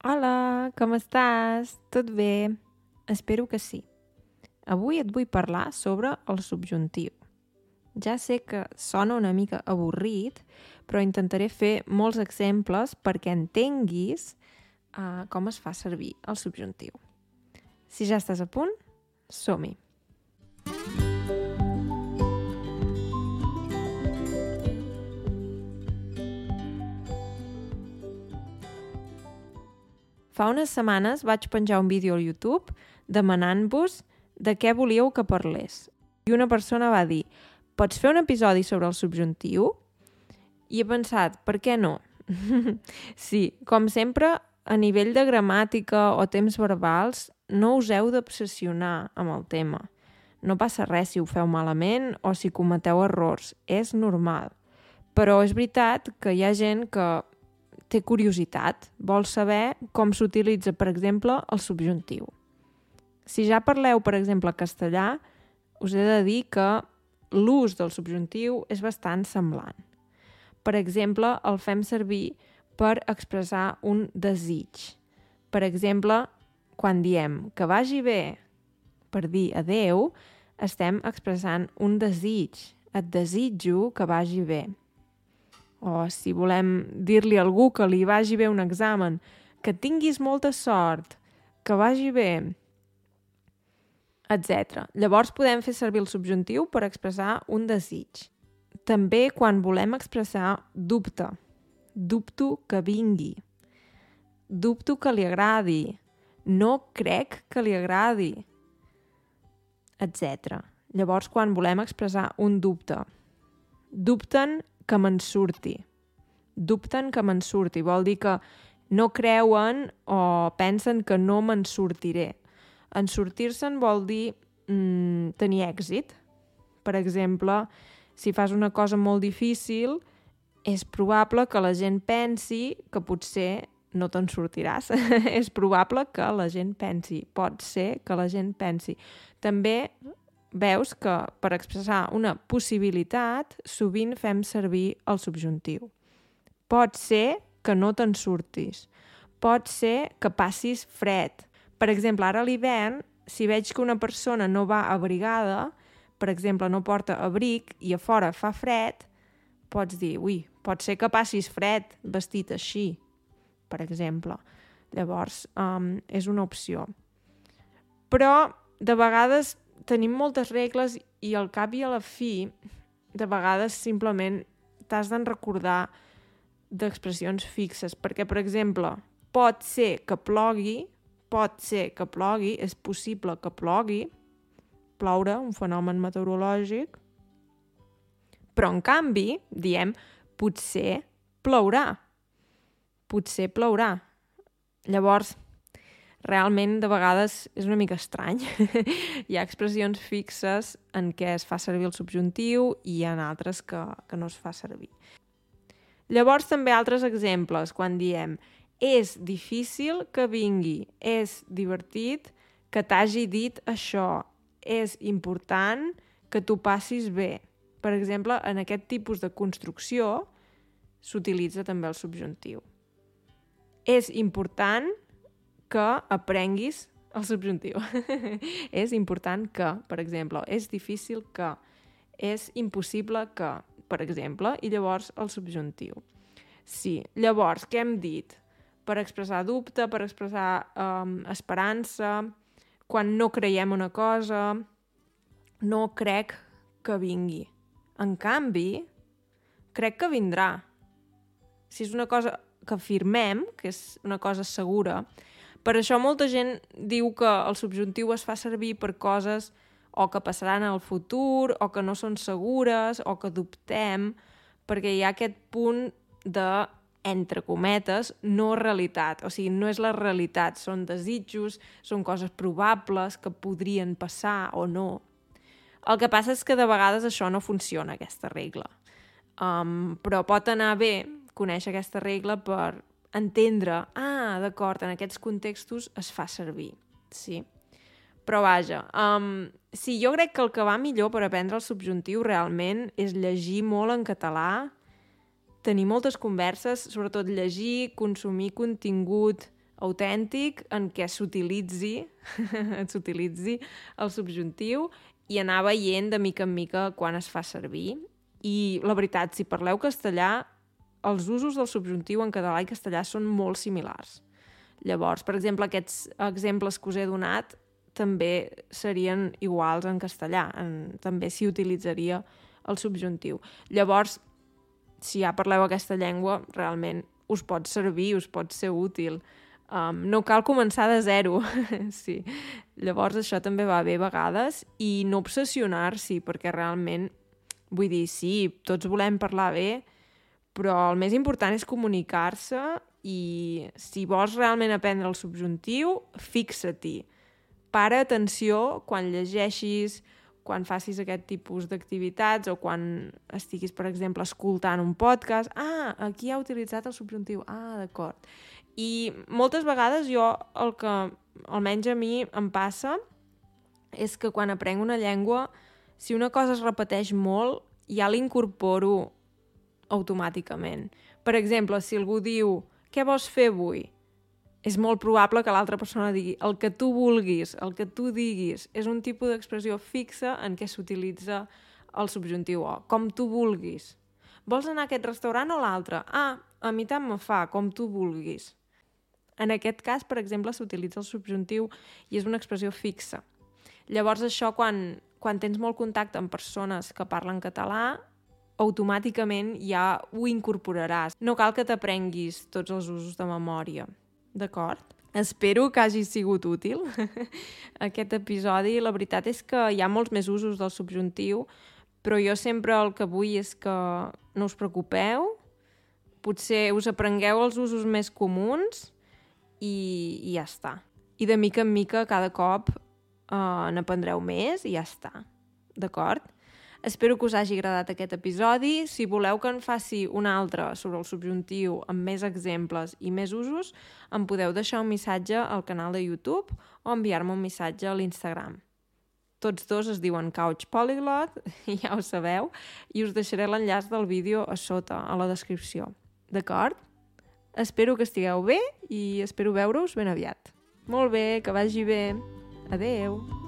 Hola, com estàs? Tot bé? Espero que sí. Avui et vull parlar sobre el subjuntiu. Ja sé que sona una mica avorrit, però intentaré fer molts exemples perquè entenguis uh, com es fa servir el subjuntiu. Si ja estàs a punt, som-hi! Fa unes setmanes vaig penjar un vídeo al YouTube demanant-vos de què volíeu que parlés. I una persona va dir, pots fer un episodi sobre el subjuntiu? I he pensat, per què no? sí, com sempre, a nivell de gramàtica o temps verbals, no us heu d'obsessionar amb el tema. No passa res si ho feu malament o si cometeu errors, és normal. Però és veritat que hi ha gent que té curiositat, vol saber com s'utilitza, per exemple, el subjuntiu. Si ja parleu, per exemple, castellà, us he de dir que l'ús del subjuntiu és bastant semblant. Per exemple, el fem servir per expressar un desig. Per exemple, quan diem que vagi bé per dir adeu, estem expressant un desig. Et desitjo que vagi bé o si volem dir-li a algú que li vagi bé un examen, que tinguis molta sort, que vagi bé, etc. Llavors podem fer servir el subjuntiu per expressar un desig. També quan volem expressar dubte. Dubto que vingui. Dubto que li agradi. No crec que li agradi. Etc. Llavors, quan volem expressar un dubte. Dubten que me'n surti. Dubten que me'n surti. Vol dir que no creuen o pensen que no me'n sortiré. En sortir-se'n vol dir mm, tenir èxit. Per exemple, si fas una cosa molt difícil, és probable que la gent pensi que potser no te'n sortiràs. és probable que la gent pensi. Pot ser que la gent pensi. També veus que per expressar una possibilitat sovint fem servir el subjuntiu. Pot ser que no te'n surtis. Pot ser que passis fred. Per exemple, ara a l'hivern, si veig que una persona no va abrigada, per exemple, no porta abric i a fora fa fred, pots dir, ui, pot ser que passis fred vestit així, per exemple. Llavors, um, és una opció. Però, de vegades, tenim moltes regles i al cap i a la fi, de vegades simplement t'has d'en recordar d'expressions fixes, perquè, per exemple, pot ser que plogui, pot ser que plogui, és possible que plogui, ploure, un fenomen meteorològic, però, en canvi, diem, potser plourà. Potser plourà. Llavors, realment de vegades és una mica estrany. hi ha expressions fixes en què es fa servir el subjuntiu i ha altres que, que no es fa servir. Llavors també altres exemples, quan diem és difícil que vingui, és divertit que t'hagi dit això, és important que tu passis bé. Per exemple, en aquest tipus de construcció s'utilitza també el subjuntiu. És important que aprenguis el subjuntiu. és important que, per exemple, és difícil que, és impossible que, per exemple, i llavors el subjuntiu. Sí, llavors, què hem dit? Per expressar dubte, per expressar um, esperança, quan no creiem una cosa, no crec que vingui. En canvi, crec que vindrà. Si és una cosa que afirmem, que és una cosa segura, per això molta gent diu que el subjuntiu es fa servir per coses o que passaran al futur, o que no són segures, o que dubtem, perquè hi ha aquest punt de, entre cometes, no realitat. O sigui, no és la realitat, són desitjos, són coses probables que podrien passar o no. El que passa és que de vegades això no funciona, aquesta regla. Um, però pot anar bé conèixer aquesta regla per entendre, ah, d'acord, en aquests contextos es fa servir, sí. Però vaja, um, sí, jo crec que el que va millor per aprendre el subjuntiu realment és llegir molt en català, tenir moltes converses, sobretot llegir, consumir contingut autèntic en què s'utilitzi s'utilitzi el subjuntiu i anar veient de mica en mica quan es fa servir. I la veritat, si parleu castellà, els usos del subjuntiu en català i castellà són molt similars. Llavors, per exemple, aquests exemples que us he donat també serien iguals en castellà, en, també s'hi utilitzaria el subjuntiu. Llavors, si ja parleu aquesta llengua, realment us pot servir, us pot ser útil. Um, no cal començar de zero, sí. Llavors això també va bé a vegades i no obsessionar-s'hi, perquè realment, vull dir, sí, tots volem parlar bé, però el més important és comunicar-se i si vols realment aprendre el subjuntiu, fixa-t'hi. Para atenció quan llegeixis, quan facis aquest tipus d'activitats o quan estiguis, per exemple, escoltant un podcast. Ah, aquí ha utilitzat el subjuntiu. Ah, d'acord. I moltes vegades jo el que, almenys a mi, em passa és que quan aprenc una llengua, si una cosa es repeteix molt, ja l'incorporo automàticament. Per exemple, si algú diu què vols fer avui? És molt probable que l'altra persona digui el que tu vulguis, el que tu diguis. És un tipus d'expressió fixa en què s'utilitza el subjuntiu o, com tu vulguis. Vols anar a aquest restaurant o l'altre? Ah, a mi tant me fa, com tu vulguis. En aquest cas, per exemple, s'utilitza el subjuntiu i és una expressió fixa. Llavors això, quan, quan tens molt contacte amb persones que parlen català, automàticament ja ho incorporaràs. No cal que t'aprenguis tots els usos de memòria, d'acord? Espero que hagi sigut útil aquest episodi. La veritat és que hi ha molts més usos del subjuntiu, però jo sempre el que vull és que no us preocupeu, potser us aprengueu els usos més comuns i, i ja està. I de mica en mica, cada cop uh, n'aprendreu més i ja està. D'acord? Espero que us hagi agradat aquest episodi. Si voleu que en faci un altre sobre el subjuntiu amb més exemples i més usos, em podeu deixar un missatge al canal de YouTube o enviar-me un missatge a l'Instagram. Tots dos es diuen Couch Polyglot, ja ho sabeu, i us deixaré l'enllaç del vídeo a sota, a la descripció. D'acord? Espero que estigueu bé i espero veure-us ben aviat. Molt bé, que vagi bé. Adeu!